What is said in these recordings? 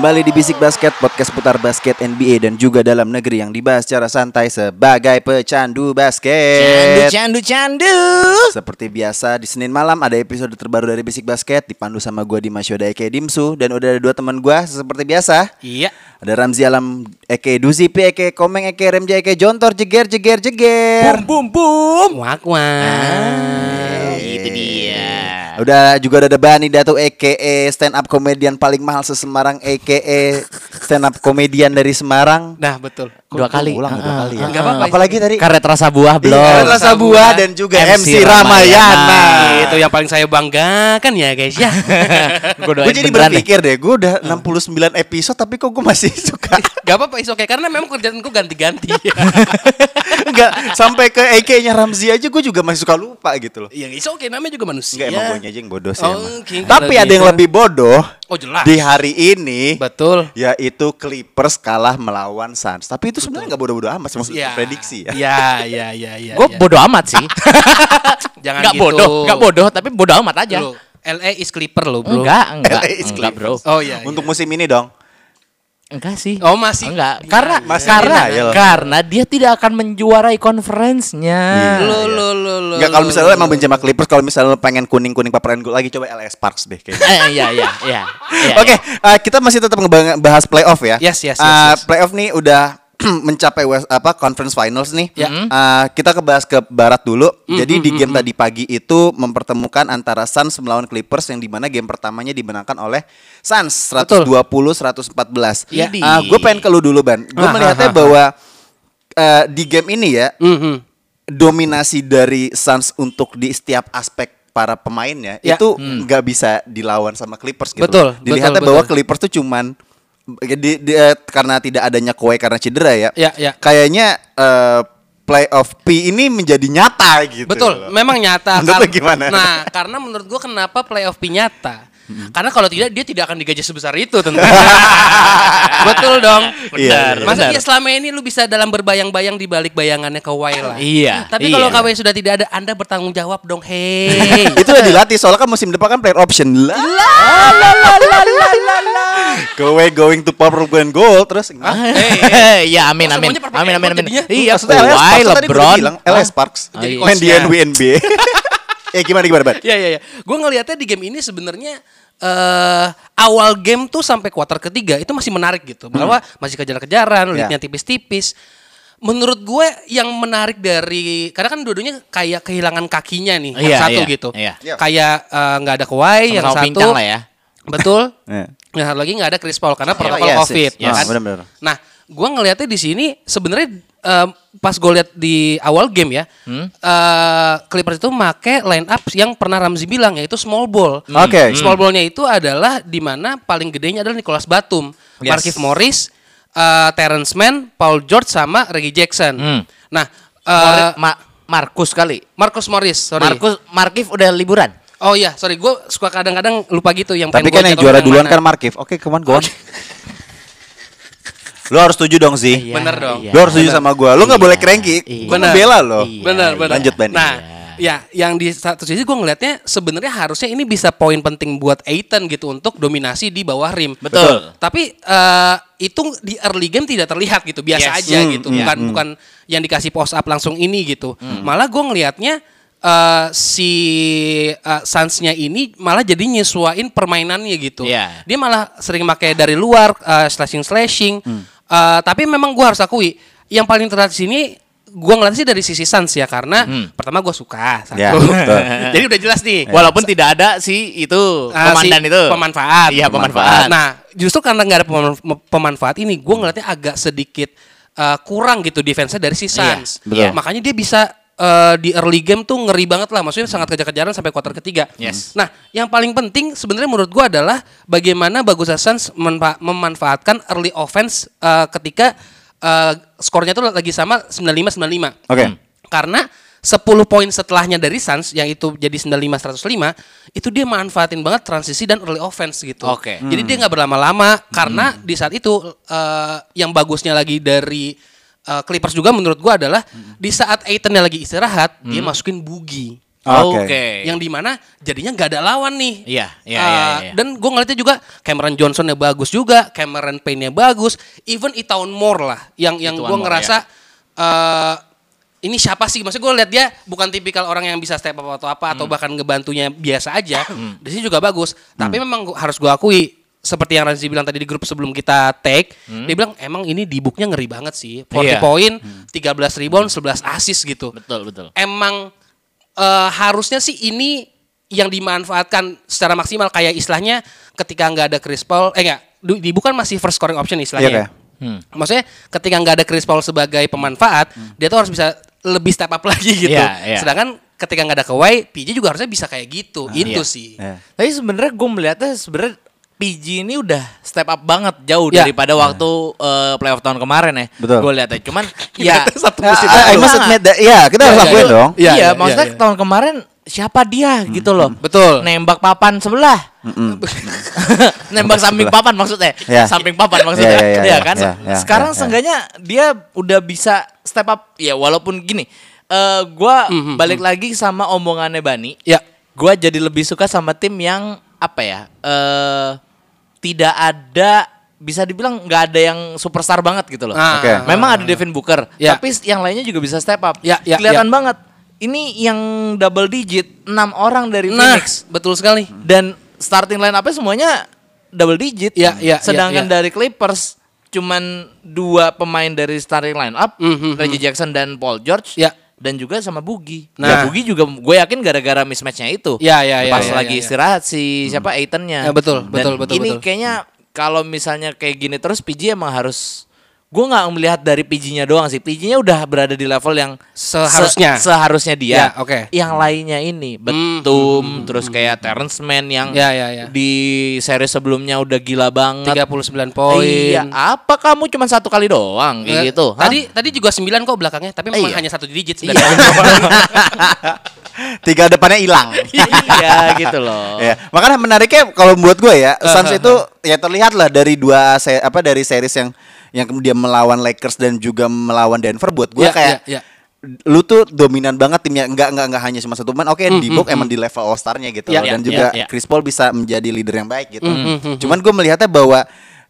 Kembali di Bisik Basket, podcast putar basket NBA dan juga dalam negeri yang dibahas secara santai sebagai pecandu basket. Candu, candu. Seperti biasa di Senin malam ada episode terbaru dari Bisik Basket dipandu sama gua Dimas Yoda Eke Dimsu dan udah ada dua teman gua seperti biasa. Iya. Ada Ramzi Alam Eke Duzipi Eke Komeng Eke Remja Eke Jontor jeger jeger jeger. Bum bum. Wak wak. itu dia. Udah juga ada Bani Datu EKE stand up komedian paling mahal se-Semarang EKE stand up komedian dari Semarang. Nah, betul. Dua kali. ulang dua kali ya. Enggak apa-apa. Apalagi tadi Karet rasa buah belum. Iya, rasa buah dan juga MC, Ramayana. Itu yang paling saya banggakan ya guys ya. Gue Gue jadi berpikir deh, gue udah 69 episode tapi kok gue masih suka. Gak apa-apa is oke karena memang kerjaanku ganti-ganti. Enggak, sampai ke EK-nya Ramzi aja gue juga masih suka lupa gitu loh. Yang is oke namanya juga manusia. Enggak emang gue aja yang bodoh sih Oh, oke, Tapi ada yang lebih bodoh Oh jelas. di hari ini Betul. yaitu Clippers kalah melawan Suns. Tapi itu sebenarnya nggak bodoh-bodoh amat, maksud Ya. prediksi ya. Ya, ya, ya, ya. Gue ya. bodoh amat sih. Jangan Enggak gitu. bodoh, enggak bodoh, tapi bodoh amat aja. Loh, LA is Clipper lo bro. Enggak, enggak. LA is Enggak, Bro. Oh iya. Untuk musim ini dong. Enggak sih. Oh masih. Enggak, Ya, karena masih karena denial. karena dia tidak akan menjuarai conference-nya. Iya. Lo lo lo lo. Enggak kalau misalnya lo emang benci sama Clippers, kalau misalnya lo pengen kuning-kuning paparan gue lagi coba LS Sparks deh kayaknya. Eh, iya iya iya. iya, Oke, iya. eh, kita masih tetap ngebahas playoff ya. Yes, yes, yes, Eh, yes. Playoff nih udah mencapai West, apa conference finals nih. Ya. Eh, kita kebahas ke barat dulu. Jadi di game tadi pagi itu mempertemukan antara Suns melawan Clippers yang di mana game pertamanya dimenangkan oleh Suns 120-114. Ya. gue pengen ke lu dulu ban. Gue Ah, melihatnya ah, ah, bahwa eh, di game ini ya Mhm. dominasi dari Suns untuk di setiap aspek para pemainnya Ya. itu nggak bisa dilawan sama Clippers gitu. Betul, Dilihatnya betul, bahwa betul. Clippers tuh cuman di, di- eh, karena tidak adanya Kawhi karena cedera ya. Ya, ya. Kayaknya eh, playoff P ini menjadi nyata gitu. Betul, memang nyata. Menurut Kar- gimana? Nah, karena menurut gua kenapa playoff P nyata? Karena kalau tidak dia tidak akan digaji sebesar itu tentu. Betul dong. Iya, iya. Masa benar. dia selama ini lu bisa dalam berbayang-bayang di balik bayangannya Kawhi lah. Iya, Tapi iya. kalau Kawhi sudah tidak ada, Anda bertanggung jawab dong. Hei. itu udah dilatih soalnya kan musim depan kan player option lah. Kawhi going to purple and gold terus Iya, amin amin. Amin amin amin. Iya, Maksudnya LS udah LeBron. bilang LS Sparks Ah, iya. main di. NBA. Eh gimana gimana Ban? Iya iya iya. Gue ngelihatnya di game ini sebenarnya eh awal game tuh sampai kuarter ketiga itu masih menarik gitu. Bahwa masih kejar-kejaran, Ya. leadnya tipis-tipis. Menurut gue yang menarik dari karena kan dua-duanya kayak kehilangan kakinya nih, yang Iya, satu iya, gitu. iya. Iya. Kayak eh, nggak ada Kawhi, yang satu lah ya. Betul. Iya. Yang satu lagi nggak ada Chris Paul karena protokol yes, COVID, yes. ya Ah, kan? benar-benar. Nah, gue ngelihatnya di sini sebenarnya eh, pas gue lihat di awal game ya, Hmm? eh, Clippers itu make line up yang pernah Ramzi bilang yaitu small ball. Oke. Small ballnya itu adalah di mana paling gedenya adalah Nicholas Batum, Yes. Markif Morris, eh, Terrence Mann, Paul George sama Reggie Jackson. Hmm. Nah, Mor- Ma- Markus kali. Marcus Morris, sorry. Markus Markif udah liburan. Oh iya, sorry, gue suka kadang-kadang lupa gitu yang Tapi kan yang juara duluan mana. kan Markif. Oke, come on, go on. Lo harus setuju dong sih. Iya, Bener dong. iya. Lo harus setuju sama gua. Lo nggak Iya, boleh cranky. iya. Gua Bener. bela lo. Iya. Benar, benar. Lanjut, Ben. Nah, ya yang di satu sisi gue ngelihatnya sebenarnya harusnya ini bisa poin penting buat Aiton gitu untuk dominasi di bawah rim. Betul. Tapi eh, itu di early game tidak terlihat gitu, biasa Yes. aja Hmm, gitu. hmm, Bukan hmm. bukan yang dikasih post up langsung ini gitu. Malah gue ngelihatnya eh, si eh, Suns-nya ini malah jadi nyesuain permainannya gitu. Iya. Dia malah sering pakai dari luar slashing slashing. Hmm. tapi memang gue harus akui yang paling terlihat di sini gue ngeliat sih dari sisi Suns ya karena pertama gue suka satu. Ya. Jadi udah jelas nih. Walaupun tidak ada si itu Ah, komandan si itu. pemanfaat. Iya, pemanfaat. Nah, justru karena nggak ada peman- pemanfaat ini, gue ngeliatnya agak sedikit uh, kurang gitu defense-nya dari si Suns. betul. Makanya dia bisa uh, di early game tuh ngeri banget lah. Maksudnya sangat kejar-kejaran sampai kuarter ketiga. Yes. Nah, yang paling penting sebenarnya menurut gua adalah bagaimana bagusnya Suns menfa- memanfaatkan early offense uh, ketika uh, skornya tuh lagi sama 95-95. Oke. Hmm. Karena 10 poin setelahnya dari Suns yang itu jadi 95 105 itu dia manfaatin banget transisi dan early offense gitu. Oke. Jadi dia nggak berlama-lama karena di saat itu eh, yang bagusnya lagi dari eh, Clippers juga menurut gua adalah di saat Aiton lagi istirahat dia masukin Bugi. Oke. Oke. Yang di mana jadinya nggak ada lawan nih. Iya, iya, Eh, iya, iya. Dan gue ngeliatnya juga Cameron Johnsonnya bagus juga, Cameron Payne-nya bagus, even Itaun Moore lah, yang yang gue ngerasa eh, ini siapa sih? Maksudnya gue lihat dia bukan tipikal orang yang bisa step up atau apa atau Hmm. bahkan ngebantunya biasa aja. Di sini juga bagus. Tapi memang gua- harus gue akui seperti yang Ranzi bilang tadi di grup sebelum kita take, dia bilang emang ini di booknya ngeri banget sih. 40 Hmm. Iya. poin, 13 rebound, 11 assist gitu Betul, betul. emang eh, harusnya sih ini yang dimanfaatkan secara maksimal kayak istilahnya ketika nggak ada Chris Paul eh enggak di bukan masih first scoring option istilahnya. Iya, kayak. Maksudnya ketika nggak ada Chris Paul sebagai pemanfaat, dia tuh harus bisa lebih step up lagi gitu. Iya, iya. Sedangkan ketika nggak ada Kawhi, PJ juga harusnya bisa kayak gitu. Itu iya. sih. Iya. Tapi sebenarnya gue melihatnya sebenarnya PG ini udah step up banget jauh Ya. daripada waktu eh, playoff tahun kemarin ya. Betul. Gue lihatnya cuman ya Satu Nah, musim I- I must admit that- Iya, kita harus Iya, lakuin iya. dong. Iya, Iya, iya, maksudnya iya. tahun kemarin siapa dia gitu loh. Betul. Nembak papan sebelah. Nembak samping papan maksudnya. Iya. Samping papan maksudnya. Iya, iya, iya, Iya iya, kan? iya, iya, Sekarang iya, iya. seenggaknya dia udah bisa step up ya walaupun gini. eh gua Mhm, balik lagi sama omongannya Bani. Ya. Gua jadi lebih suka sama tim yang apa ya? eh tidak ada bisa dibilang nggak ada yang superstar banget gitu loh. Ah. Oke. Memang ada Devin Booker, Ya. tapi yang lainnya juga bisa step up. Ya, ya, Kelihatan banget. Ini yang double digit 6 orang dari Nah, Phoenix betul sekali. dan starting line up semuanya double digit. Ya, ya, Sedangkan ya, ya. dari Clippers cuman dua pemain dari starting line up, Mhm, Reggie Jackson dan Paul George. Ya. Dan juga sama Bugi. Nah. Ya Bugi juga gue yakin gara-gara mismatchnya itu. Ya, ya, ya, Pas ya, lagi ya, ya. istirahat si siapa Aitonnya. Ya, betul, Dan betul, betul, Ini betul. kayaknya kalau misalnya kayak gini terus PG emang harus gue nggak melihat dari PG-nya doang sih. PG-nya udah berada di level yang Seharusnya. se- seharusnya dia. Ya, oke. Yang lainnya ini Betum, terus kayak Terrence Mann yang Ya, ya, ya. di seri sebelumnya udah gila banget. 39 poin. Iya, apa kamu cuma satu kali doang kayak Eh, gitu? Hah? Tadi tadi juga 9 kok belakangnya, tapi memang Iya. hanya satu digit Iya. sebenarnya. Tiga depannya hilang. iya gitu loh. Ya, makanya menariknya kalau buat gue ya, Uh, Suns itu ya terlihat lah dari dua se- apa dari series yang yang kemudian melawan Lakers dan juga melawan Denver buat gue Ya, kayak ya, ya. lu tuh dominan banget timnya nggak nggak nggak hanya cuma satu pemain oke di book emang di level all starnya gitu loh. ya, dan juga ya, ya. Chris Paul bisa menjadi leader yang baik gitu cuman gue melihatnya bahwa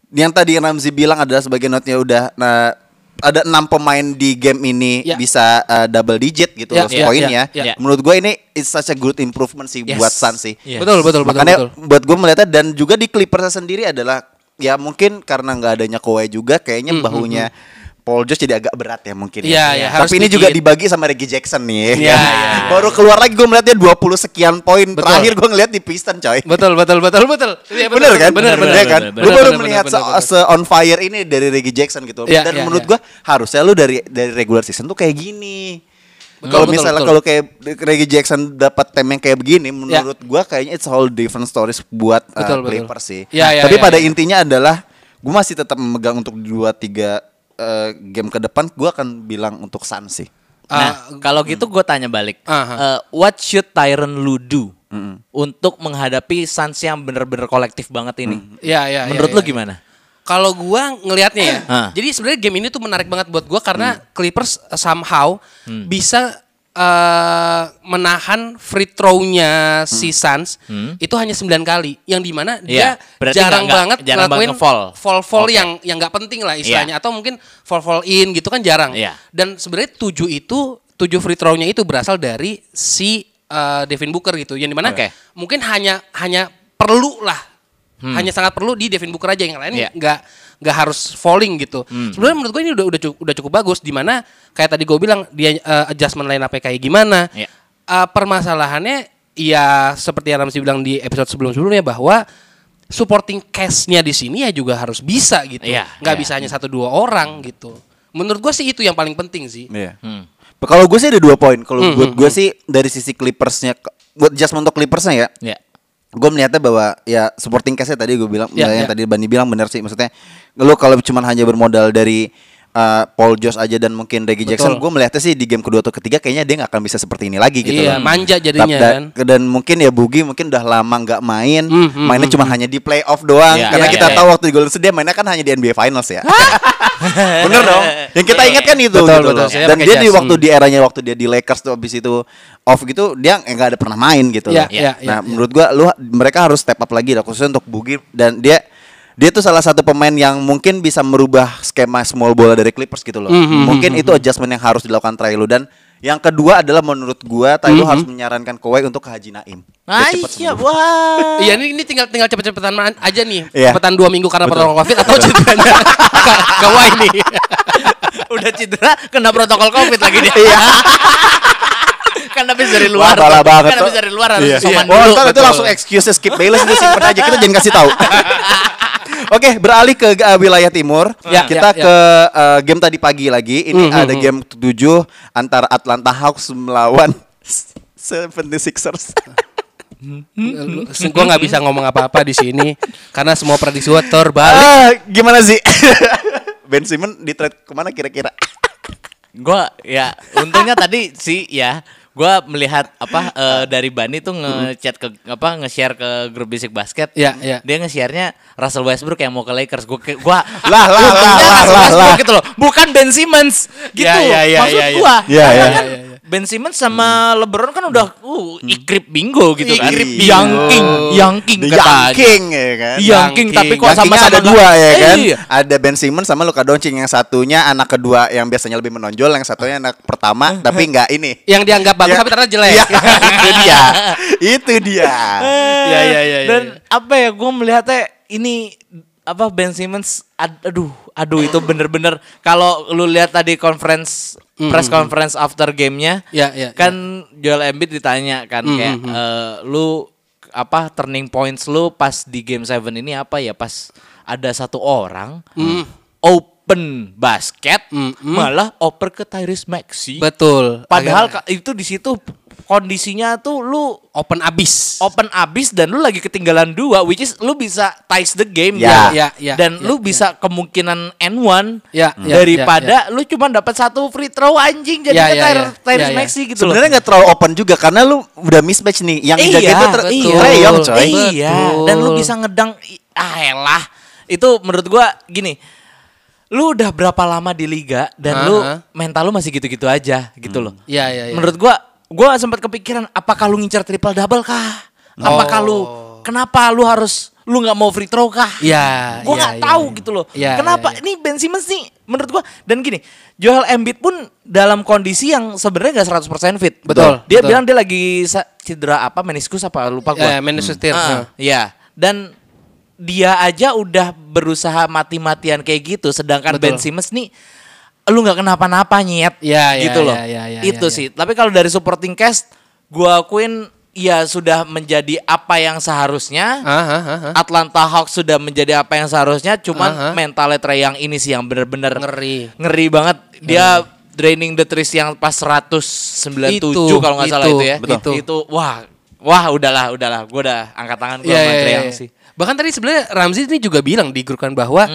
yang tadi Ramzi bilang adalah sebagai notnya udah nah, ada enam pemain di game ini Ya. bisa uh, double digit gitu Ya, loh ya, poinnya ya, ya. menurut gue ini it's such a good improvement sih Yes. buat Suns sih Yes. Betul, betul, betul, Makanya betul. buat gue melihatnya dan juga di Clippers sendiri adalah ya mungkin karena nggak adanya Kawhi juga kayaknya bahunya Paul George jadi agak berat ya mungkin. Hmm, Iya, iya, harus Tapi ini juga bikin. dibagi sama Reggie Jackson nih. Iya, iya, iya. Baru keluar lagi gue melihatnya 20 sekian poin. Betul. Terakhir gue ngeliat di Piston coy. Betul, betul, betul, betul. Iya, Bener kan? Bener, bener, Iya kan? bener, Lu bener, baru bener, melihat bener, se, bener. se on fire ini dari Reggie Jackson gitu. Iya, Dan iya, menurut iya. gua harusnya lu dari dari regular season tuh kayak gini. Betul, Kalau misalnya betul. kalau kayak Reggie Jackson dapat tem yang kayak begini, menurut gua kayaknya it's whole different stories buat uh, Ya. Betul, betul. Clippers sih. Ya, ya, Tapi ya, pada ya. intinya adalah gua masih tetap memegang untuk dua tiga uh, game ke depan, gua akan bilang untuk Suns sih. Nah, kalau gitu gue tanya balik. Aha. Eh, what should Tyron Lu do untuk menghadapi Suns yang bener-bener kolektif banget ini? Iya, iya. Menurut iya, lu iya. gimana? Kalau gua ngelihatnya ya, Hah. jadi sebenarnya game ini tuh menarik banget buat gua karena Clippers uh, somehow bisa uh, menahan free throw-nya si Suns itu hanya 9 kali, yang di mana Iya, dia berarti jarang nggak- banget jarang ngelakuin nge-fall. fall fall Oke. yang yang nggak penting lah istilahnya, atau mungkin fall fall in gitu kan jarang. Iya. Dan sebenarnya tujuh itu tujuh free throw-nya itu berasal dari si uh, Devin Booker gitu, yang di mana Oke. mungkin hanya hanya perlu lah hanya sangat perlu di Devin Booker aja yang lain Iya. nggak nggak harus falling gitu. Sebenarnya menurut gue ini udah udah cukup, udah cukup bagus di mana kayak tadi gue bilang dia uh, adjustment line up kayak gimana. Iya. Uh, permasalahannya ya seperti yang Ramzi bilang di episode sebelum-sebelumnya bahwa supporting cast-nya di sini ya juga harus bisa gitu. Iya, nggak iya. bisa hanya satu dua orang gitu. Menurut gue sih itu yang paling penting sih. Iya. Hmm. Kalau gue sih ada dua poin. Kalau Hmm, buat hmm, gue sih dari sisi Clippersnya, buat just untuk Clippersnya ya, Ya. Gue melihatnya bahwa ya supporting cast tadi gue bilang Ya, yang ya. tadi Bani bilang benar sih maksudnya lu kalau cuma hanya bermodal dari uh, Paul George aja dan mungkin Reggie Jackson gue melihatnya sih di game kedua atau ketiga kayaknya dia nggak akan bisa seperti ini lagi gitu Iya, loh. manja jadinya da- kan. dan mungkin ya Bugi mungkin udah lama nggak main Hmm, hmm, mainnya hmm, cuma hanya di playoff doang Iya, karena iya, kita iya. tahu waktu di Golden State dia mainnya kan hanya di NBA Finals ya bener dong yang kita ingat kan itu Betul, gitu betul. loh. Saya dan dia di waktu hmm. di eranya waktu dia di Lakers tuh abis itu off gitu dia nggak ada pernah main gitu Iya, loh. iya, iya, nah iya. menurut gua lu mereka harus step up lagi dah khususnya untuk Bugi dan dia dia tuh salah satu pemain yang mungkin bisa merubah skema small bola dari Clippers gitu loh. Mhm, Mungkin itu adjustment yang harus dilakukan Trailu dan yang kedua adalah menurut gua Trailu harus menyarankan Kawhi untuk ke Haji Naim. Ah, iya, wah. Iya ini, ini tinggal tinggal cepet-cepetan aja nih. Iya. Cepetan dua minggu karena protokol covid atau ceritanya ke, ke Wai nih. Udah cedera kena protokol Covid lagi dia. Iya. kan habis dari luar. Wah, tuh. banget Kan habis dari luar harus Iya. soman Oh, dulu. ntar itu langsung excuses skip Bayless itu simpen aja kita jangan kasih tahu. Oke, beralih ke uh, wilayah timur. Ya, kita ya, ya. ke uh, game tadi pagi lagi. Ini Hmm, ada hmm, game ketujuh antara Atlanta Hawks melawan 76ers. gue nggak bisa ngomong apa-apa di sini karena semua prediksi gue terbalik. ah, gimana sih? ben Simmons di trade ke mana kira-kira? Gua ya untungnya tadi sih ya gua melihat apa eh, dari Bani tuh ngechat ke apa nge-share ke grup bisik basket. Iya, iya. Dia nge-share-nya Russell Westbrook yang mau ke Lakers. Gua ke- gua Lah, lah, lah, lah, lah, gitu loh. Bukan Ben Simmons gitu. Iya, iya, iya, Maksud iya, iya. gua. Iya, iya. Ben Simmons sama LeBron kan udah uh ikrip bingo gitu kan. Ikrip bingo. King, Young King katanya. Young King ya kan? Young King tapi kok sama-sama ada dua ya kan? Iya. Ada Ben Simmons sama Luka Doncic yang satunya anak kedua yang biasanya lebih menonjol, yang satunya anak pertama tapi nggak ini. Yang dianggap bagus Ya. tapi ternyata jelek. Iya, itu dia. Itu dia. Iya, iya, iya, iya, Dan iya. apa ya gue melihatnya ini apa Ben Simmons ad- aduh aduh itu bener-bener kalau lu lihat tadi conference press conference after gamenya Iya, iya, kan Joel Embiid ditanya kan Mm, kayak mm, mm. eh, lu apa turning points lu pas di game 7 ini apa ya pas ada satu orang Mm. open basket Mm, mm. malah oper ke Tyrese Maxey Betul. padahal Agak- itu di situ kondisinya tuh lu open abis. open abis dan lu lagi ketinggalan dua which is lu bisa ties the game Ya. gitu. Ya, ya, dan ya, lu bisa kemungkinan N1 Ya, ya, daripada lu cuma dapat satu free throw anjing jadi Ya, ya, Tyre- ya. Ya, ya. Maxey gitu. Sebenarnya nggak terlalu open juga karena lu udah mismatch nih. Yang iya, jaga itu ter- iya. Trae Young, coy. Iya, Betul. dan lu bisa ngedang ah elah. Itu menurut gua gini. Lu udah berapa lama di liga dan lu Aha. mental lu masih gitu-gitu aja gitu loh. Iya, iya, iya. Menurut gua gua sempat kepikiran apakah lu ngincar triple double kah? Apakah lu kenapa lu harus lu nggak mau free throw kah? Iya, Gua iya, nggak iya, tahu iya. gitu loh. Iya, kenapa iya, iya. ini Ben Simmons nih menurut gua dan gini, Joel Embiid pun dalam kondisi yang sebenarnya nggak 100% fit. Betul, Dia betul. bilang dia lagi cedera apa meniskus apa lupa gua. Eh, Sutir. Ah, Iya. Dan dia aja udah berusaha mati-matian kayak gitu sedangkan Ben Betul. Simmons nih lu nggak kenapa-napa nyet Iya, iya, gitu loh. iya, iya, iya, itu iya. sih. Tapi kalau dari supporting cast gua akuin ya sudah menjadi apa yang seharusnya. Ah, ah, ah, ah. Atlanta Hawks sudah menjadi apa yang seharusnya, cuman Aha. mentalnya Trae yang ini sih yang bener-bener Ngeri. ngeri banget. Dia draining the threes yang pas 197 Itu, kalau nggak salah itu, ya. betul. Itu wah, wah udahlah, udahlah. Gue udah angkat tangan gue Iya, sama iya, Trae iya, Young iya. sih. Bahkan tadi sebenarnya Ramzi ini juga bilang di grup kan bahwa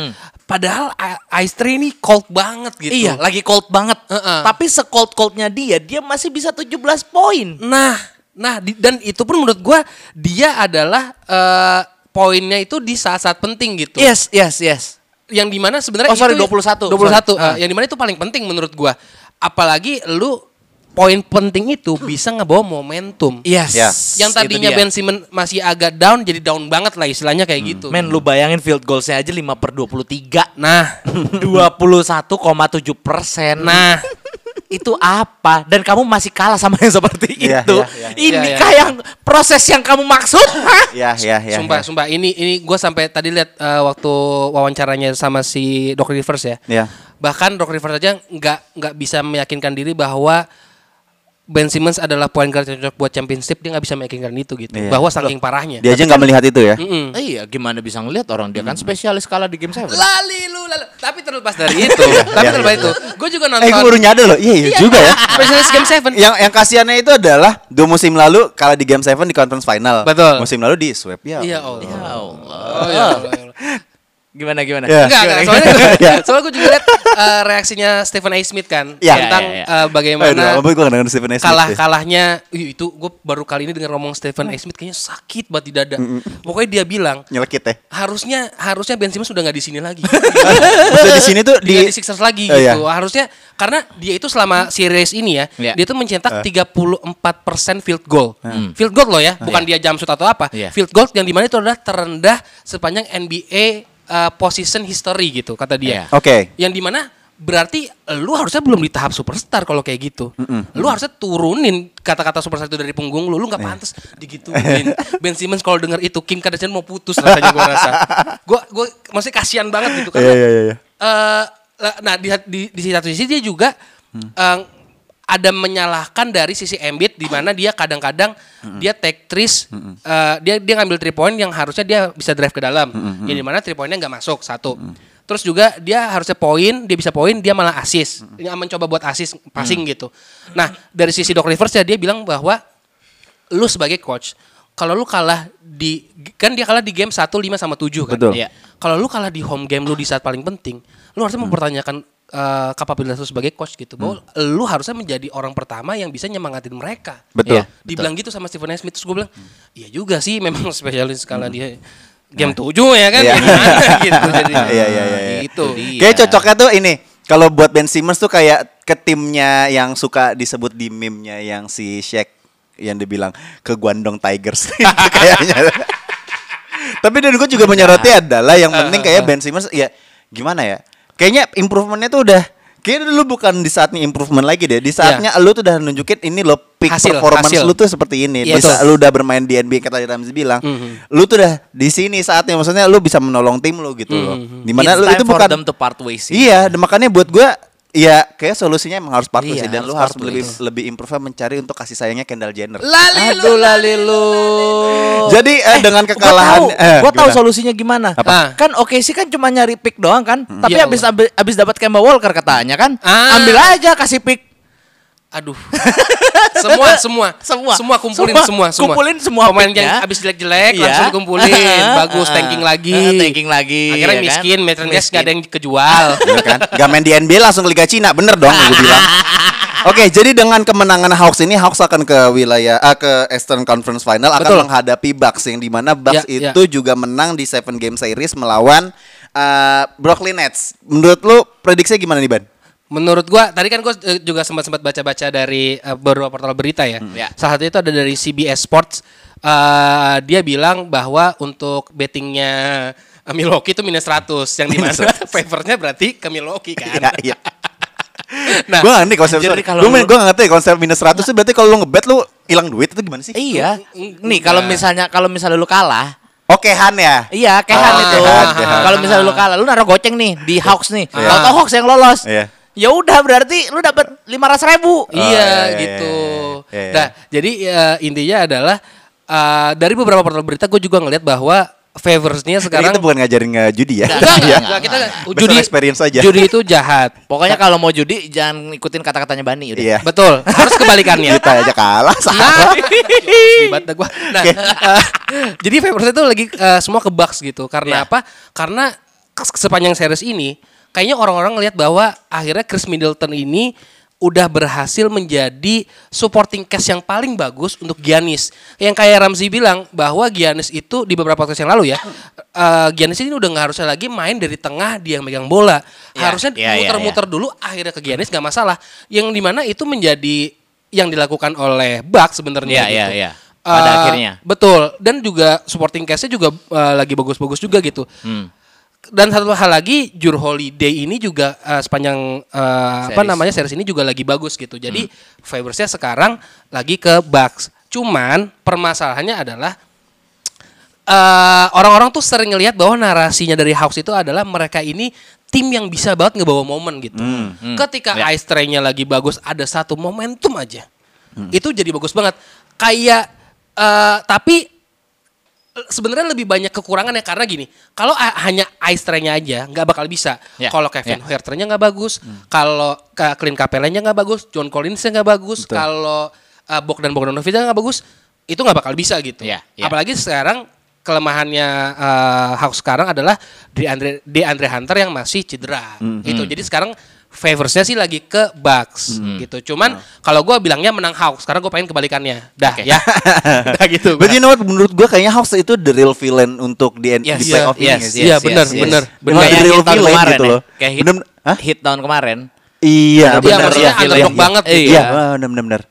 padahal I- Ice Tray ini cold banget gitu. Iya, lagi cold banget. Heeh. Tapi se-cold coldnya dia, dia masih bisa 17 poin. Nah, nah di- dan itu pun menurut gua dia adalah eh, poinnya itu di saat-saat penting gitu. Yes, yes, yes. Yang di mana sebenarnya Oh, sorry, itu 21. 21. Sorry. Ah. yang di mana itu paling penting menurut gua. Apalagi lu poin penting itu bisa ngebawa momentum. Yes. Ya. Yang tadinya. Ben Simmons masih agak down jadi down banget lah istilahnya kayak gitu. Men, lu bayangin field goalsnya aja 5 per 23. Nah, 21,7 persen. nah itu apa? Dan kamu masih kalah sama yang seperti Iya, itu. iya, iya. Ini Iya, iya. kah yang proses yang kamu maksud? Ya, ya, ya. sumpah, ya. sumpah ini ini gue sampai tadi lihat eh, waktu wawancaranya sama si Doc Rivers ya. Ya. Bahkan Doc Rivers aja nggak nggak bisa meyakinkan diri bahwa Ben Simmons adalah point guard yang cocok buat championship dia nggak bisa meyakinkan itu gitu. Iya. Bahwa saking parahnya. Dia aja nggak melihat itu ya. Mm-mm. Eh, iya, gimana bisa ngelihat orang dia kan spesialis kalah di game 7. Lali lu lalu. Tapi terlepas dari itu, tapi Iya, terlepas iya. itu, gue juga Eh nonton. gue baru nyadar loh. Iya, iya juga ya. Specialist Game 7. Yang yang kasihannya itu adalah dua musim lalu kalah di game 7 di conference final. Betul. Musim lalu di sweep ya. Iya, Allah. Ya Allah. Oh, iya, Allah, iya, Allah. Gimana gimana? Ya. Enggak, enggak. Soalnya, Iya. soalnya gue juga lihat eh, reaksinya Stephen A. Smith kan Iya. tentang Iya, iya, iya. eh, Aduh, bagaimana apa gue Stephen A. Smith kalah ya. kalahnya Ih, itu gue baru kali ini dengar ngomong Stephen A. Smith kayaknya sakit banget di dada. Pokoknya dia bilang Nyelekit ya. harusnya harusnya Ben Simmons sudah nggak di sini lagi. Maksudnya di sini tuh dia di di Sixers lagi Oh, gitu. iya. Harusnya karena dia itu selama series ini ya, Iya. dia tuh mencetak 34% field goal. Field goal loh ya, bukan dia jump shoot atau apa. Iya. Field goal yang di mana itu adalah terendah sepanjang NBA uh, position history gitu kata dia. Iya. Oke. Yang di mana berarti lu harusnya belum di tahap superstar kalau kayak gitu. Lu harusnya turunin kata-kata superstar itu dari punggung lu. Lu nggak Iya. pantas digituin. ben Simmons kalau denger itu Kim Kardashian mau putus rasanya gua rasa. Gua gua masih kasihan banget gitu karena Iya iya iya. eh, lah- nah di, di di satu sisi dia juga eh, ada menyalahkan dari sisi Embiid di mana dia kadang-kadang dia take threes eh, dia dia ngambil three point yang harusnya dia bisa drive ke dalam. Yang di mana three pointnya nggak masuk satu. Terus juga dia harusnya poin dia bisa poin dia malah assist. Dia mencoba buat assist passing gitu. Nah dari sisi Doc Rivers ya dia bilang bahwa lu sebagai coach kalau lu kalah di kan dia kalah di game 1 5 sama 7 kan. Betul. Iya. Kalau lu kalah di home game lu di saat paling penting, lu harusnya mempertanyakan eh, kapabilitas lu sebagai coach gitu. Bahwa lu harusnya menjadi orang pertama yang bisa nyemangatin mereka. Betul. Iya. Dibilang gitu sama Stephen A. Smith terus gue bilang, "Iya juga sih memang spesialis skala dia game 7 ya kan." Iya. Ya gitu jadi. Iya iya iya. iya. Gitu. Iya. Kayak cocoknya tuh ini. Kalau buat Ben Simmons tuh kayak ke timnya yang suka disebut di meme-nya yang si Shaq yang dibilang ke Guangdong Tigers itu kayaknya. Tapi dan gue juga menyoroti adalah yang penting kayak Ben Simmons ya gimana ya? Kayaknya improvementnya tuh udah Kayaknya lu bukan di saatnya improvement lagi deh. Di saatnya lu tuh udah nunjukin ini lo peak Hasil, performance hasil. lu tuh seperti ini. Iya, Bisa lu udah bermain di NBA kata Ramzi bilang. Lu tuh udah di sini saatnya maksudnya lu bisa menolong tim lu gitu loh. Di mana It's lu time itu for bukan them to part ways. Iya, dan makanya buat gua ya kayak solusinya emang harus part ways Iya, sih. dan lu harus harus part lebih lebih improve mencari untuk kasih sayangnya Kendall Jenner. Lali lu. Aduh lali lu. Jadi eh, dengan kekalahan Gua tahu, eh, gua tahu gimana? solusinya gimana. Apa? Kan oke sih kan cuma nyari pick doang kan. Tapi Ya abis, Allah. abis abis dapat Kemba Walker katanya kan. Ah. Ambil aja kasih pick. Aduh. semua, semua. Semua. Semua kumpulin Semua. semua, semua. Kumpulin semua Pemain yang abis jelek-jelek Iya. langsung dikumpulin. Bagus, tanking lagi. tanking lagi, Akhirnya ya kan? miskin, merchandise Miskin. gak ada yang kejual. Iya kan? Gak main di NBA langsung ke Liga Cina, bener dong gue bilang. Oke, jadi dengan kemenangan Hawks ini Hawks akan ke wilayah ah, ke Eastern Conference Final akan Betul. menghadapi Bucks yang di mana Bucks Ya, ya. itu juga menang di seven game series melawan eh, Brooklyn Nets. Menurut lu prediksinya gimana nih Ban? Menurut gua, tadi kan gua eh, juga sempat-sempat baca-baca dari eh, beberapa portal berita ya. Ya. Salah satu itu ada dari CBS Sports. Eh, dia bilang bahwa untuk bettingnya Milwaukee itu minus 100 yang di mana favornya berarti ke Milwaukee kan. Iya, iya. Nah, gue gak ngerti konsep jadi kalau gue lu- gue gak ngerti konsep minus 100 itu berarti kalau lu ngebet lu hilang duit itu gimana sih? Iya. Nih kalau misalnya kalau misalnya lu kalah, Oke Han ya. Iya, kehan Ah, itu. kehan, kehan. Kalau misalnya lu kalah, lu naruh goceng nih di Hawks nih. Iya. Tahu-tahu Hawks yang lolos. Iya. Ya udah berarti lu dapat lima ratus ribu. Iya Oh, iya, iya, gitu. iya, iya. Nah, jadi eh, intinya adalah eh, dari beberapa portal berita gue juga ngelihat bahwa favorsnya Sekarang sekarang kita bukan ngajarin nge judi ya. Enggak, enggak, Iya. enggak, kita judi experience aja. Judi itu jahat. Pokoknya kalau mau judi jangan ikutin kata-katanya Bani udah. Iya. Betul, harus kebalikannya. Kita aja kalah Nah, dah gua. Nah, eh, jadi favorsnya itu lagi eh, semua ke Bucks gitu. Karena Iya. apa? Karena sepanjang series ini kayaknya orang-orang ngelihat bahwa akhirnya Chris Middleton ini udah berhasil menjadi supporting cast yang paling bagus untuk Giannis. Yang kayak Ramzi bilang bahwa Giannis itu di beberapa podcast yang lalu ya, eh, Giannis ini udah nggak harusnya lagi main dari tengah dia yang megang bola. Iya, harusnya iya, iya, muter-muter dulu akhirnya ke Giannis nggak masalah. Yang di mana itu menjadi yang dilakukan oleh Bucks sebenarnya. Iya, iya, gitu. iya. Pada Eh, akhirnya. Betul. Dan juga supporting cast-nya juga eh, lagi bagus-bagus juga gitu. Hmm. Dan satu hal lagi, Jur Holiday ini juga eh, sepanjang eh, apa namanya series ini juga lagi bagus gitu. Jadi favorsnya sekarang lagi ke Bucks. Cuman permasalahannya adalah eh, orang-orang tuh sering ngelihat bahwa narasinya dari Hawks itu adalah mereka ini tim yang bisa banget ngebawa momen gitu. Ketika Ya. ice train-nya lagi bagus, ada satu momentum aja. itu jadi bagus banget. Kayak eh, tapi sebenarnya lebih banyak kekurangannya karena gini, kalau hanya ice tray-nya aja nggak bakal bisa. Ya, Kalau Kevin ya. Huerter-nya nggak bagus, kalau ka- Clint Capella-nya nggak bagus, John Collins-nya nggak bagus, kalau uh, Bogdan Bogdanovic-nya nggak bagus, itu nggak bakal bisa gitu. Ya, ya. Apalagi sekarang kelemahannya uh, Hawks sekarang adalah di Andre di Andre Hunter yang masih cedera gitu. Jadi sekarang favorsnya sih lagi ke Bucks gitu. Cuman kalau gue bilangnya menang Hawks, karena gue pengen kebalikannya. Dah ya. Dah gitu. But you know what, menurut gue kayaknya Hawks itu the real villain untuk di, Yes, di yes, playoff ini. yes, nggak sih? Iya, benar, benar, benar. Kayak The real villain kemarin gitu ya. loh. Kayak hit, Bener- Hah? hit tahun kemarin. Iya, Iya, benar. maksudnya Iya, underdog iya. banget gitu. Iya, Iya. benar-benar.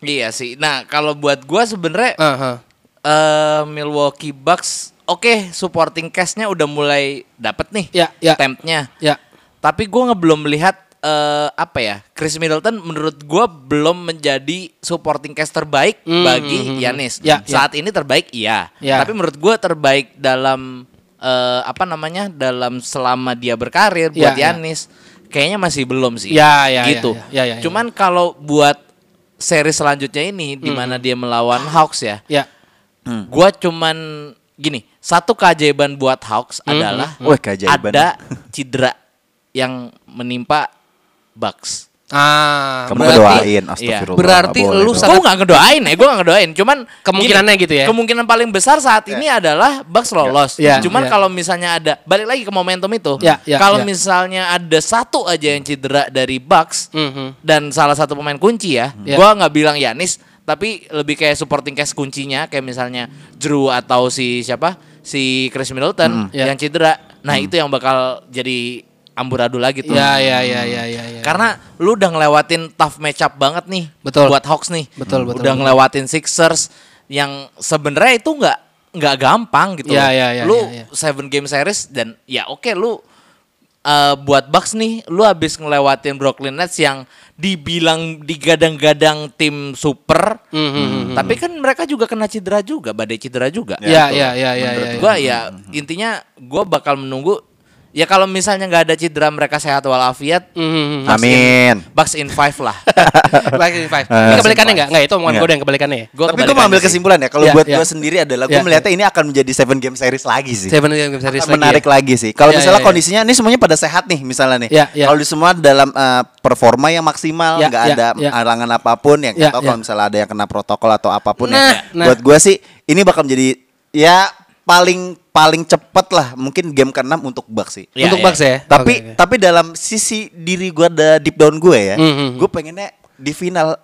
Iya sih. Nah, kalau buat gua sebenarnya Aha. eh, Milwaukee Bucks oke supporting cast-nya udah mulai dapet nih. Ya, ya. Tempnya. Ya. Tapi gua nggak belum melihat eh, apa ya? Chris Middleton menurut gua belum menjadi supporting cast terbaik Hmm, bagi hmm, hmm. Yanis. Ya, ya. Saat ini terbaik iya. Ya. Tapi menurut gua terbaik dalam eh, apa namanya? dalam selama dia berkarir buat Ya, ya. Yanis kayaknya masih belum sih. Ya, ya, ya, gitu. ya, ya, ya, ya. Cuman kalau buat seri selanjutnya ini di Hmm. mana dia melawan Hawks ya. Ya. Gua cuman gini, satu keajaiban buat Hawks Hmm, adalah keajaiban. ada cedera yang menimpa Bucks. Ah, Kamu berarti ngedoain, astagfirullah. Iya. Berarti nggak boleh lu sangat- Gue nggak ngedoain ya, gue nggak ngedoain. Cuman Kemungkinannya gini, gitu ya? Kemungkinan paling besar saat ini adalah Bucks lolos. Ya, Cuman ya. kalau misalnya ada balik lagi ke momentum itu, Ya, ya, kalau ya. misalnya ada satu aja yang cedera dari Bucks Mhm. dan salah satu pemain kunci ya, Ya. gua nggak bilang Yanis, tapi lebih kayak supporting cast kuncinya kayak misalnya Drew atau si siapa si Chris Middleton Ya. yang cedera. Nah itu yang bakal jadi amburadul lagi tuh. Ya, ya, ya, ya, ya, ya. Karena lu udah ngelewatin tough matchup banget nih Betul. buat Hawks nih. Betul, betul, Udah betul. ngelewatin Sixers yang sebenarnya itu nggak nggak gampang gitu. Ya, loh. ya, ya, lu ya, ya. seven game series dan ya oke lu eh, buat Bucks nih lu habis ngelewatin Brooklyn Nets yang dibilang digadang-gadang tim super. Mhm. Tapi kan mereka juga kena cedera juga, badai cedera juga. Ya, ya, ya, ya, Menurut ya, ya. gua ya intinya gua bakal menunggu ya kalau misalnya nggak ada cedera mereka sehat walafiat Mhm. Amin. Bucks in five lah. Baik, ini five. Ini kebalikannya enggak? Enggak, itu omongan Enggak. gue yang kebalikannya ya. Gua Tapi gue kebalikannya mau ambil sih. kesimpulan ya. Kalau Ya, buat ya. gue sendiri adalah gue Ya, melihatnya ini akan menjadi seven game series lagi sih. Seven Game Series Akan lagi. menarik ya. lagi sih. Kalau Ya, misalnya ya, ya. kondisinya ini semuanya pada sehat nih misalnya nih. Ya, ya. Kalau di semua dalam eh, performa yang maksimal, Ya, nggak ya, ada ya. halangan apa pun yang Ya, atau ya. kalau misalnya ada yang kena protokol atau apa pun Nah, ya. nah. Buat gue sih ini bakal menjadi ya paling paling cepet lah mungkin game ke-6 untuk Bucks sih. Ya, Untuk ya. Bucks ya. Tapi Oke, oke. tapi dalam sisi diri gue ada deep down gue ya, Mhm. gue pengennya di final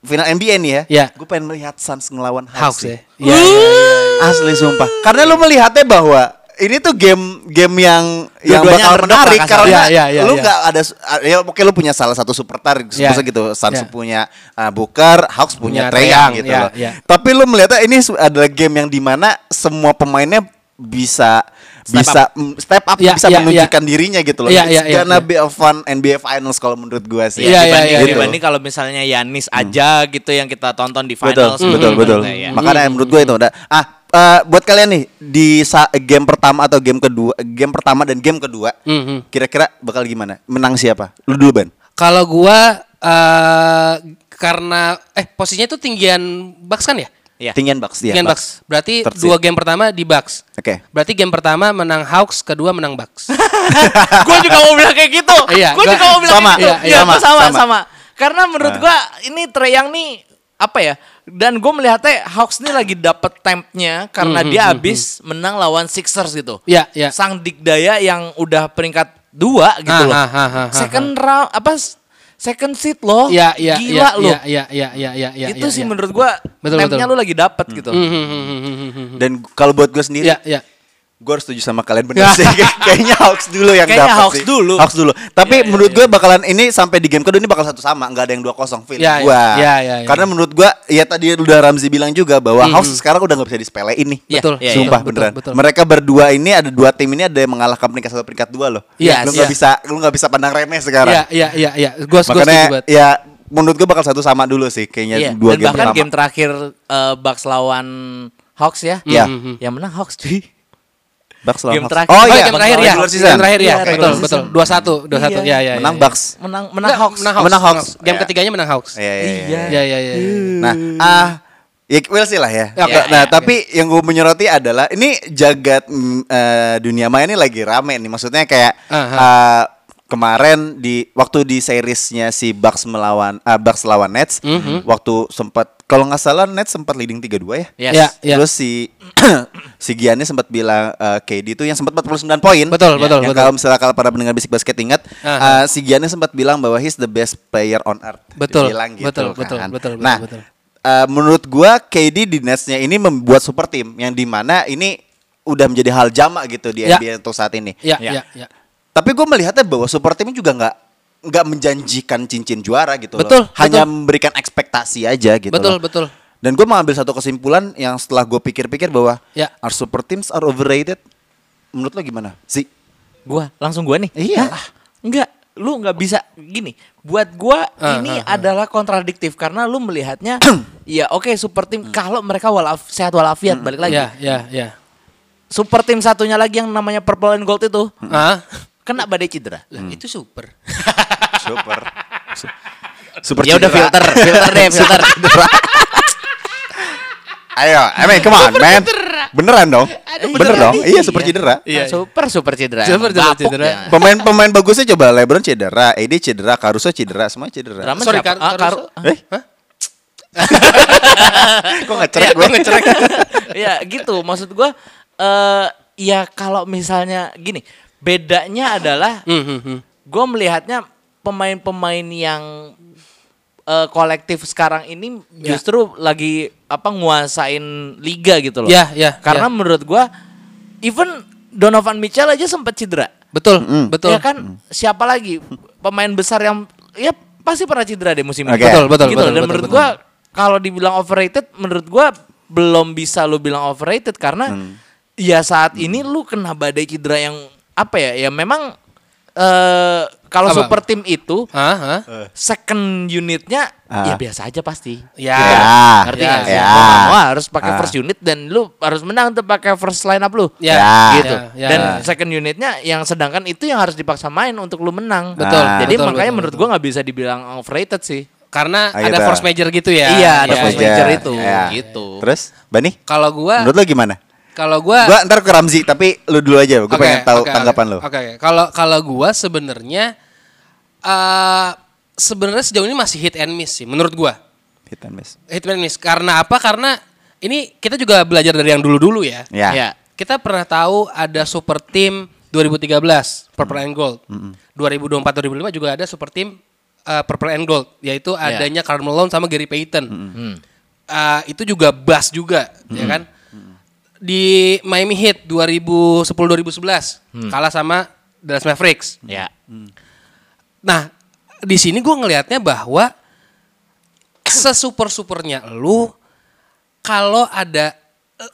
final NBA nih ya, Ya. gue pengen melihat Suns ngelawan Hawks, Hawks sih. ya. Iya, iya, iya. Asli sumpah. Karena lu melihatnya bahwa ini tuh game game yang yang bakal menarik kasarnya. karena Iya, iya, lu iya. nggak ada ya oke lu punya salah satu superstar Iya. yeah. gitu. Suns Iya. punya uh, Booker, Hawks punya, Punya Young, gitu iya, loh. iya. Tapi lu melihatnya ini adalah game yang di mana semua pemainnya bisa Step bisa mm, step up Iya, bisa iya, menunjukkan dirinya gitu loh. Iya, It's iya, iya, gonna iya. be a fun NBA Finals kalau menurut gua sih. Iya, iya, dibanding, iya, gitu. dibanding kalau misalnya Yanis aja gitu yang kita tonton di Betul, finals. betul, gitu. betul. Ya. Makanya menurut gue itu udah. Ah, eh, buat kalian nih di game pertama atau game kedua, game pertama dan game kedua, Mhm. kira-kira bakal gimana? Menang siapa? Lu dulu ban. Kalau gua eh karena eh posisinya itu tinggian Bucks kan ya? Iya. Tinggian Bucks dia. Tinggian Bucks. Berarti Third dua game pertama di Bucks. Oke. Berarti game pertama menang Hawks, kedua menang Bucks. gue juga mau bilang kayak gitu. Iya, gue gua- juga mau bilang sama, kayak gitu. iya, Iya, sama, sama, sama. sama. Karena menurut gua ini Trae Young nih apa ya? Dan gue melihatnya Hawks nih lagi dapet tempnya karena dia habis menang lawan Sixers gitu. Iya, iya. Sang Dikdaya yang udah peringkat dua gitu Ah, loh. ah, ah, ah, ah, Second round apa? Second seat loh. Iya, iya, Gila iya, loh. Iya, iya, iya, iya, iya. Itu iya, sih iya. menurut gua Betul, betul. lu lagi dapet gitu. Hmm, hmm, hmm, hmm, hmm, hmm. Dan kalau buat gue sendiri, Iya, iya. Gue harus setuju sama kalian bener sih. Kayaknya Hawks dulu yang Kayaknya dapat Hawks sih. dulu. Hawks dulu. Tapi menurut gue bakalan ini sampai di game kedua ini bakal satu sama, nggak ada yang 2-0 feeling Iya, iya. gua. Iya, iya, iya. Karena menurut gue, ya tadi udah Ramzi bilang juga bahwa Hawks sekarang udah nggak bisa disepelein nih. Iya, Betul, iya, Sumpah betul, beneran. betul. Mereka berdua ini ada dua tim ini ada yang mengalahkan peringkat satu peringkat dua loh. Iya, lu nggak iya. bisa lu nggak bisa pandang remeh sekarang. Iya, iya, iya, iya. Gua gua setuju Makanya ya menurut gue bakal satu sama dulu sih kayaknya Iya, dua dan game bahkan pertama. game terakhir eh, Bucks lawan Hawks ya. Iya. Yang menang Hawks cuy. Bucks lawan game Hawks. terakhir. Oh, Oh, iya, game terakhir ya. Game terakhir ya. Iya, betul, betul. season. 21, 21. Iya. Ya, ya, ya. Menang ya. Bucks. Menang menang Hawks. Menang Hawks. Menang Hawks. Game Iya. ketiganya menang Hawks. Iya, iya, iya. Iya, iya, iya. Nah, ah ya well sih lah ya. Oke. Nah, Oke. tapi yang gue menyoroti adalah ini jagat eh, dunia maya ini lagi rame nih. Maksudnya kayak Aha. ah, kemarin di waktu di seriesnya si Bucks melawan ah, Bucks lawan Nets, Mhm. waktu sempat kalau nggak salah Nets sempat leading 3-2 ya. Yes. Iya, iya. Terus si si Giannis sempat bilang eh, KD itu yang sempat 49 poin. Betul, betul, Yang betul. kalau misalnya kalau para pendengar bisik basket ingat, Aha. eh, si Giannis sempat bilang bahwa he's the best player on earth. Betul, gitu betul, kan. betul, betul, betul, Nah, betul. eh, menurut gua KD di Netsnya ini membuat super team yang di mana ini udah menjadi hal jamak gitu di Ya. NBA untuk saat ini. Iya, Ya. iya, iya. Tapi gue melihatnya bahwa super team juga nggak nggak menjanjikan cincin juara gitu loh. Betul, Hanya betul. memberikan ekspektasi aja gitu Betul, loh. betul. Dan gue mengambil satu kesimpulan yang setelah gue pikir-pikir bahwa Ya. our super teams are overrated. Menurut lo gimana? sih? Gua langsung gua nih. Iya. Hah? Enggak, lu nggak bisa gini. Buat gua Ah, ini ah, ah. adalah kontradiktif karena lu melihatnya ya oke super team kalau mereka walaf, sehat walafiat balik lagi. Iya, iya, iya. Super team satunya lagi yang namanya Purple and Gold itu Ah, kena badai cedera. lah, itu super. Super. Su- super Ya udah cedera. filter, filter deh, filter. Ayo, I mean, come on, man. Beneran dong? Bener dong? Iya, super cedera. Iya, Nah, super super cedera. Super, super cedera. ya. Pemain-pemain bagusnya coba LeBron cedera, AD cedera, Caruso cedera, semua cedera. Drama Sorry? Kar- Ah, Caruso. Eh? Kok ngecerek gue? ya gitu maksud gua eh ya kalau misalnya gini bedanya adalah Hmm, hmm, hmm. gue melihatnya pemain-pemain yang eh, kolektif sekarang ini Ya. justru lagi apa nguasain liga gitu loh. Ya, ya, Karena ya. menurut gua even Donovan Mitchell aja sempat cedera. Betul, betul. Ya kan siapa lagi pemain besar yang ya pasti pernah cedera deh musim ini. Oke. Betul, betul, Gitu betul, loh. Dan betul, menurut betul. gua kalau dibilang overrated menurut gua belum bisa lu bilang overrated karena Hmm. ya saat ini lu kena badai cedera yang apa ya? Ya memang eh kalau super team itu Hah, hah? second unitnya Ah. ya biasa aja pasti. Ya. Gitu. Ya. Ngerti Ya, nggak sih? ya. Mau nggak mau harus pakai Ah. first unit dan lu harus menang tuh pakai first line up lu. Ya, Ya. gitu. ya, ya. Dan second unitnya yang sedangkan itu yang harus dipaksa main untuk lu menang. Betul, Ah. Jadi betul, makanya betul, menurut betul. gua nggak bisa dibilang overrated sih. Karena Ah, ada gitu. force major gitu ya. Iya, ada Ya, force ya. major itu, Ya. gitu. Terus, Bani? Kalau gua Menurut lo gimana? Kalau gua Gua ntar ke Ramzi, tapi lu dulu aja. Gue Oke, pengen tahu oke, tanggapan oke. lo. Oke, oke. Kalau kalau gua sebenarnya eh sebenarnya sejauh ini masih hit and miss sih menurut gua. Hit and miss. Hit and miss karena apa? Karena ini kita juga belajar dari yang dulu-dulu ya. Ya. Ya. Kita pernah tahu ada super team 2013 Purple and Gold. 2024 2005 juga ada super team eh, Purple and Gold yaitu Ya. adanya Karl Malone sama Gary Payton. Hmm. Eh, itu juga bass juga, ya kan? Di Miami Heat 2010 2011 kalah sama Dallas Mavericks. Ya. Nah, di sini gue ngelihatnya bahwa sesuper supernya lu kalau ada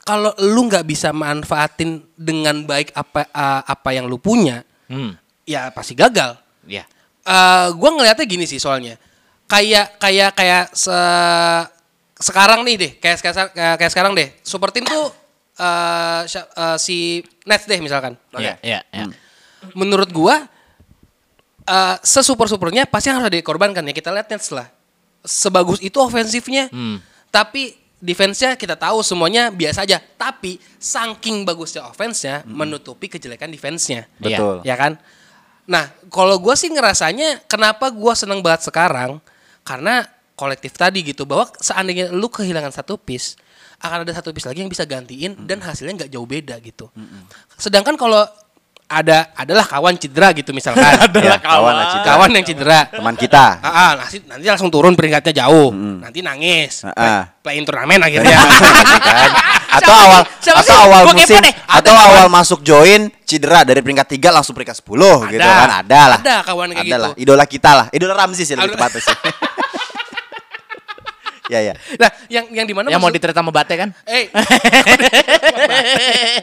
kalau lu nggak bisa manfaatin dengan baik apa eh, apa yang lu punya, Hmm. ya pasti gagal. Ya. Eh gue ngelihatnya gini sih soalnya kayak kayak kayak se sekarang nih deh kayak kayak, kayak, kayak sekarang deh super team tuh eh, sya- eh, si Nets deh misalkan. Ya, ya, ya. menurut gua eh sesuper supernya pasti harus ada dikorbankan ya. Kita lihat Nets lah. Sebagus itu ofensifnya. Hmm. tapi defense-nya kita tahu semuanya biasa aja. Tapi saking bagusnya offense-nya menutupi kejelekan defense-nya. Betul. ya kan? Nah kalau gua sih ngerasanya kenapa gua seneng banget sekarang? Karena kolektif tadi gitu bahwa seandainya lu kehilangan satu piece akan ada satu piece lagi yang bisa gantiin dan hasilnya nggak jauh beda gitu sedangkan kalau ada adalah kawan cedera gitu misalkan Ya, kawan lah cedera. kawan yang cedera Teman kita. Ah, ah, nanti, nanti langsung turun peringkatnya jauh. Nanti nangis. Ah, ah. Play, turnamen akhirnya. kan? Atau awal siapa atau sih? awal Gua musim deh. atau awal masuk join cedera dari peringkat 3 langsung peringkat 10 gitu kan ada lah. Ada kawan kayak Ada gitu. lah. Idola kita lah. Idola Ramzi sih lebih tepatnya sih. ya ya. Nah, yang yang di mana Yang mau maksud- diterita sama Bate kan? Eh,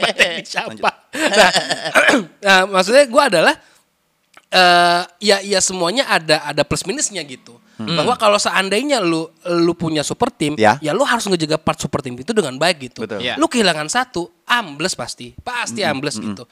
Batin siapa? Nah, nah, maksudnya gue adalah eh ya ya semuanya ada ada plus minusnya gitu. bahwa kalau seandainya lu lu punya super team, Ya. ya, lu harus ngejaga part super team itu dengan baik gitu. Betul. Ya. Lu kehilangan satu, ambles pasti, pasti ambles gitu.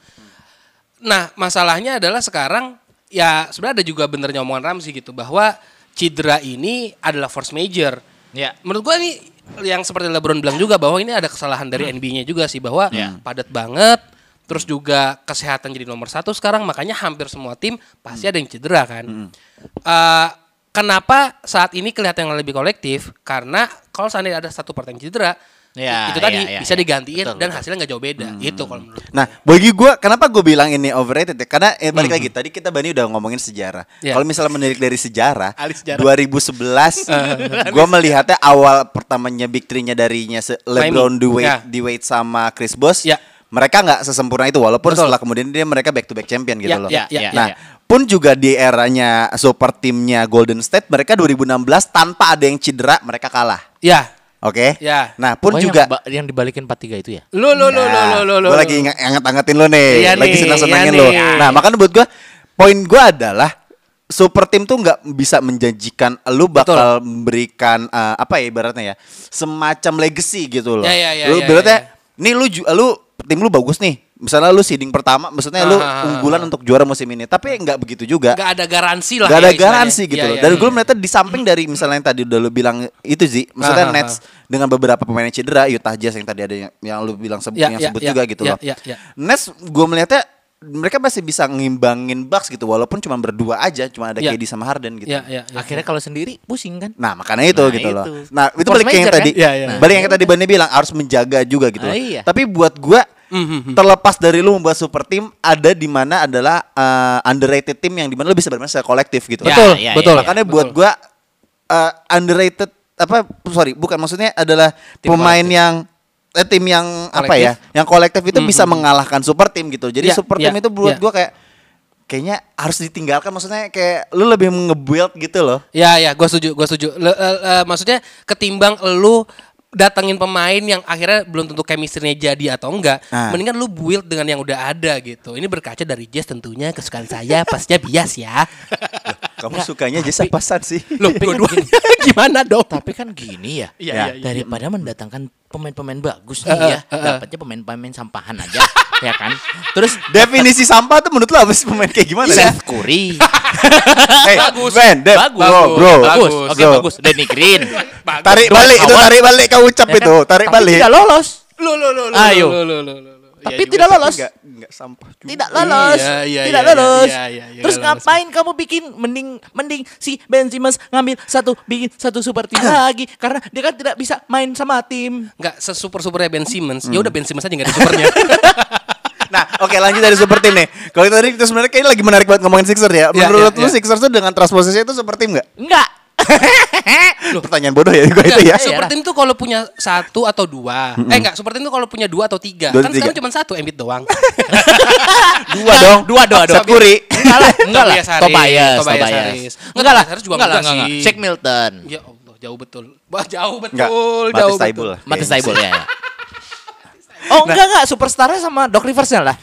Nah, masalahnya adalah sekarang ya sebenarnya ada juga benernya omongan Ramzi gitu bahwa cedera ini adalah force major. Ya. Menurut gua ini yang seperti LeBron bilang juga bahwa ini ada kesalahan dari NBA-nya juga sih bahwa Ya. padat banget. Terus juga kesehatan jadi nomor satu sekarang makanya hampir semua tim pasti ada yang cedera kan. Eh, kenapa saat ini kelihatan yang lebih kolektif? Karena kalau seandainya ada satu part yang cedera, Ya, itu tadi ya, ya, bisa ya. digantiin Betul, dan betul. hasilnya nggak jauh beda. Itu kalau menurut. Nah, bagi gue, kenapa gue bilang ini overrated ya? Karena eh, balik lagi tadi kita Bani udah ngomongin sejarah. Ya. Kalau misalnya menilik dari sejarah, sejarah. 2011, gue melihatnya awal pertamanya big three-nya darinya se- LeBron. Dwayne, Ya. Dwayne sama Chris Bosh. Ya. Mereka nggak sesempurna itu, walaupun Betul. setelah kemudian dia mereka back to back champion gitu Ya, loh. ya, ya, nah, ya. pun juga di eranya super timnya Golden State, mereka 2016 tanpa ada yang cedera, mereka kalah. Ya, Oke. Ya. Nah, pun Oh, juga yang, yang dibalikin 43 itu ya? lu lu lu lu lu lu. lu. gue lagi anget-angetin lo nih, Iya lagi senang-senangin iya lo. nih. Nah, makanya buat gue, poin gue adalah super team tuh nggak bisa menjanjikan lu bakal memberikan eh, apa ya ibaratnya ya, semacam legacy gitu loh. Ya, ya, ya, lu ya, ibaratnya, ya, nih lu lu tim lu bagus nih. Misalnya lu seeding pertama, maksudnya lu Ah, ah, ah, unggulan untuk juara musim ini. Tapi nggak begitu juga. Gak ada garansi lah. Gak ya ada istilahnya. garansi gitu loh. iya. Dan gue melihatnya di samping dari misalnya yang tadi udah lu bilang itu sih, maksudnya Ah, ah, Nets dengan beberapa pemain yang cedera, Utah Jazz yang tadi ada yang, yang lu bilang sebut, Ya, yang ya, sebut ya, juga gitu ya, loh. ya, ya. Nets gue melihatnya mereka masih bisa ngimbangin Bucks gitu walaupun cuma berdua aja, cuma ada Ya. KD sama Harden gitu. Ya, ya, ya. Akhirnya kalau sendiri pusing kan? Nah makanya itu Nah, gitu loh. itu. Nah itu Force balik ke yang tadi, kan? Iya, iya. balik yang tadi Bani bilang harus menjaga juga gitu. Ah, loh. iya. Tapi buat gua Mhm. terlepas dari lu membuat super team, ada di mana adalah uh, underrated team yang di mana lu bisa bermain secara kolektif gitu. loh. Ya, Betul, ya, betul. ya, ya. Makanya buat Betul. gua uh, underrated apa sorry bukan maksudnya adalah Tim pemain kolektif. yang eh, tim yang apa ya yang kolektif itu bisa mengalahkan super team gitu jadi Ya, super ya, team itu buat ya. gua kayak kayaknya harus ditinggalkan maksudnya kayak lu lebih nge-build gitu loh Ya ya, gue setuju, gue setuju. Le- eh, eh, maksudnya ketimbang lu datengin pemain yang akhirnya belum tentu chemistry-nya jadi atau enggak, Nah. mendingan lu build dengan yang udah ada gitu. Ini berkaca dari Jazz tentunya kesukaan saya, pastinya bias ya. kamu sukanya jasa pasan sih Loh, dua-duanya gimana dong? Tapi kan gini ya. Iya, Ya. iya, iya. Daripada mendatangkan pemain-pemain bagus nih ya, eh. dapatnya pemain-pemain sampahan aja, ya kan? Terus definisi sampah tuh menurut lu apa sih pemain kayak gimana Seth Curry. hey, Bagus. Ben, Dep, bagus, bro, bro, bagus, bagus. oke Bro. bagus. Danny Green. tarik Dwight balik itu tarik balik kau ucap Ya kan? itu tarik Tapi balik Tidak lolos. Lu lu lu lu. Ayo. lu, lu, lu, lu. Tapi Iya juga tidak sih. lolos. enggak enggak sampah juga. Tidak lolos. Iya, iya, tidak iya, lolos. iya, iya, iya, Terus lolos. ngapain kamu bikin mending mending si Ben Simmons ngambil satu bikin satu super team lagi karena dia kan tidak bisa main sama tim. Enggak sesuper supernya Ben Simmons. Ya udah Ben Simmons aja enggak ada supernya. Nah, oke lanjut dari super team nih. Kalau tadi itu sebenarnya kayaknya lagi menarik banget ngomongin Sixers ya. Iya, Menurut iya, lu iya. Sixers tuh dengan transposisi itu super team enggak? Enggak. Pertanyaan bodoh ya gue itu ya. Super team tuh kalau punya satu atau dua. Eh enggak, super team tuh kalau punya dua atau tiga. Dua kan tiga. sekarang cuma satu Embiid doang. Dua dong. Dua, dua, dua. Seth Curry. Enggak lah, enggak lah. Tobias Tobias, Tobias Tobias. Harris. Enggak, lah, Harris juga enggak lah, enggak enggak, sih. enggak. Shake Milton. Ya Allah, jauh betul. Wah, jauh betul, Enggak. jauh Taibul betul. lah. Matis Taibul ya. ya. Oh enggak enggak superstarnya sama Doc Riversnya lah.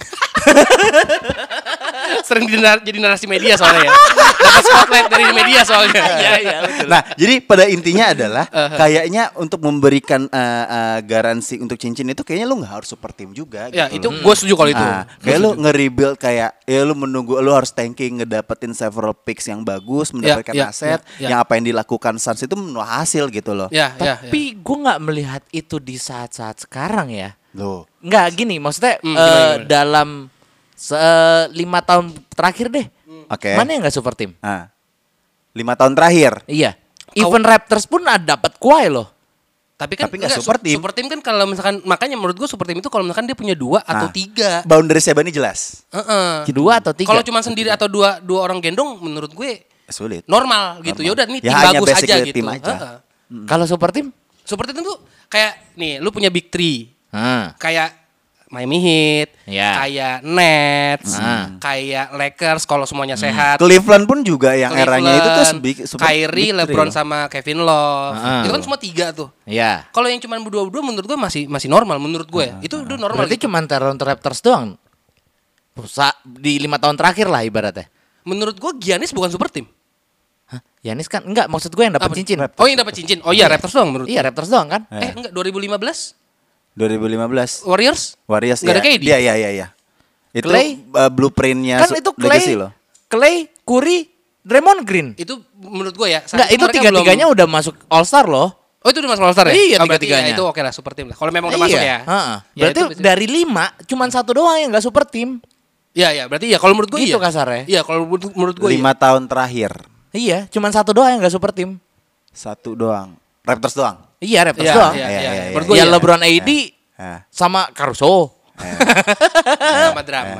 Sering jadi, nar- jadi narasi media soalnya ya. Dapat spotlight dari media soalnya. Iya, iya, betul. Nah, jadi pada intinya adalah kayaknya untuk memberikan eh, eh, garansi untuk cincin itu kayaknya lu nggak harus super team juga. Ya, gitu itu loh. gue setuju kalau itu. Ah, kayak lu nge-rebuild kayak ya lu menunggu lu harus tanking ngedapetin several picks yang bagus, mendapatkan ya, aset, ya, ya. yang apa yang dilakukan Suns itu menuai hasil gitu loh. Ya, ya, ya. Tapi gue nggak melihat itu di saat-saat sekarang ya. Loh. Nggak gini, maksudnya Hmm, eh, gimana, gimana? dalam se lima tahun terakhir deh. Oke. Mana yang nggak super team? Ah. Lima tahun terakhir. Iya. Even Raptors pun ada dapat Kawhi loh. Tapi kan Tapi nggak enggak, super su- team. Super team kan kalau misalkan makanya menurut gue super team itu kalau misalkan dia punya dua atau Ah. tiga. Boundary Sebani jelas. Heeh. Dua atau tiga? Kalau cuma sendiri atau dua dua orang gendong menurut gue Sulit. normal gitu. Ya udah nih Ya tim bagus aja gitu. tim aja. Heeh. Kalau super team? Super team tuh kayak nih lu punya big three. Hmm. Kayak Miami Heat, Ya. kayak Nets, Ah. kayak Lakers kalau semuanya sehat. Cleveland pun juga yang eranya itu tuh Cleveland, big, super Kyrie, big LeBron sama Kevin Love. Ah. Itu kan semua tiga tuh. Ya. Kalau yang cuma berdua-berdua menurut gue masih masih normal menurut gue. Itu udah normal. Berarti gitu. cuma Toronto Raptors doang. Sa- di lima tahun terakhir lah ibaratnya. Menurut gue Giannis bukan super team. Yanis kan enggak maksud gue yang dapat Apa? cincin. Oh yang dapat cincin. Oh iya Raptors doang menurut. Iya Raptors doang kan? Eh enggak 2015 2015 Warriors? Warriors Nggak ada ya. KD? Iya iya iya iya. Itu Clay? uh, blueprintnya kan itu legacy Clay, loh. Clay, Curry, Draymond Green. Itu menurut gue ya. Enggak, itu tiga-tiganya belum- udah masuk All Star loh. Oh itu udah masuk All Star ya? Iya, Oh, berarti tiga-tiganya. ya, itu oke lah super team lah. Kalau memang udah masuk ya. Heeh. Ya, Berarti itu dari lima, cuman satu doang yang nggak super tim. Iya iya berarti ya kalau menurut gue Gitu iya. kasarnya. Iya kalau menurut, menurut gue Lima tahun terakhir Iya, cuman satu doang yang nggak super tim. satu doang. Raptors doang. Iya, Raptors Iya, doang. iya, Iya, iya. iya, Menurut iya. gue ya iya. LeBron AD Nah. sama Caruso. sama drama.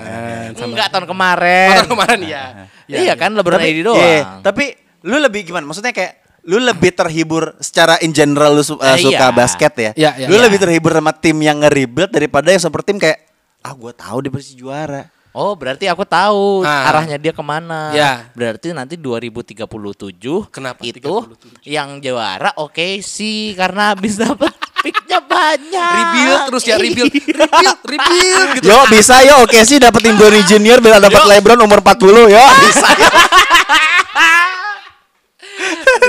Enggak tahun kemarin. Oh, tahun kemarin ya. Iya kan LeBron AD doang. iya, tapi lu lebih gimana? Maksudnya kayak lu lebih terhibur secara in general lu uh, Eh, suka iya. basket ya. Iya, iya. lu Iya. lebih terhibur sama tim yang nge-rebuild daripada yang super tim kayak ah gua tahu dia pasti juara. Oh, berarti aku tahu Ah. arahnya dia ke mana. Ya. Berarti nanti 2037 Kenapa itu 37? yang juara oke sih karena habis dapat picknya banyak. Rebuild terus ya rebuild, rebuild, rebuild gitu. Yo bisa yo oke sih dapetin Donny Junior biar dapat LeBron umur 40 yo bisa. yo.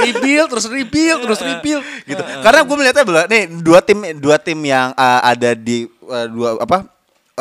rebuild terus rebuild terus rebuild. gitu. Karena gue melihatnya nih dua tim dua tim yang uh, ada di uh, dua apa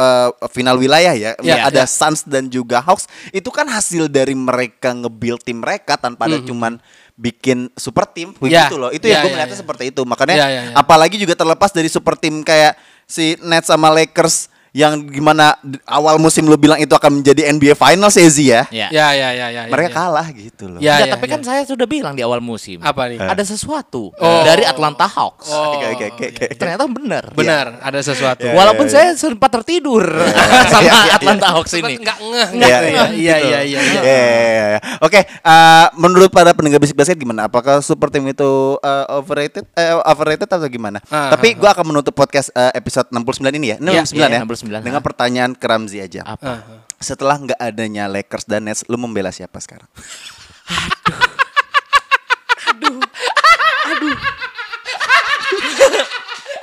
uh, final wilayah ya, Ya, ada ya. Suns dan juga Hawks itu kan hasil dari mereka nge-build tim mereka tanpa ada cuman bikin super tim Ya. begitu loh. Itu Ya, yang gue ya, melihatnya ya. seperti itu. Makanya Ya, ya, ya. apalagi juga terlepas dari super tim kayak si Nets sama Lakers yang gimana awal musim lu bilang itu akan menjadi NBA Finals ya Zi ya. Ya. Ya ya ya ya. ya, Mereka ya. kalah gitu loh. Ya, Enggak, ya, tapi ya. kan saya sudah bilang di awal musim. Apa nih? Ada sesuatu Oh. dari Atlanta Hawks. Oh, Oke, oke, oke, oke. Ternyata benar. Benar, ada sesuatu. Ya, Walaupun ya, saya sempat tertidur sama Ya, ya, Atlanta Hawks Sempat ini. enggak ngeh. Iya, gitu iya, ya. Iya iya iya. Iya, iya, iya, iya. Oke, eh, menurut para pendengar bisik basket gimana? Apakah super team itu eh, overrated, eh, overrated atau gimana? Ah, Tapi gua akan menutup podcast eh, episode 69 ini ya. Ini Iya, 69 iya, ya. 69, Dengan pertanyaan ke Ramzi aja. Apa? Setelah nggak adanya Lakers dan Nets, lu membela siapa sekarang?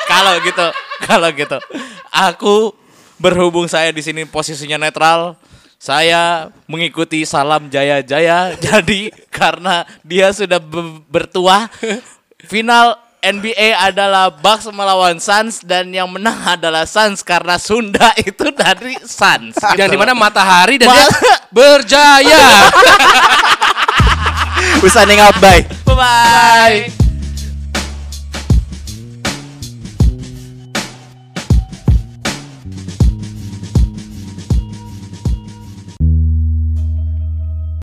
Kalau gitu, kalau gitu. Aku berhubung saya di sini posisinya netral, saya mengikuti salam Jaya Jaya. Jadi karena dia sudah be- bertuah, final NBA adalah Bucks melawan Suns dan yang menang adalah Suns karena Sunda itu dari Suns. Yang gitu. di mana matahari dan dia berjaya. We signing out, bye. Bye bye.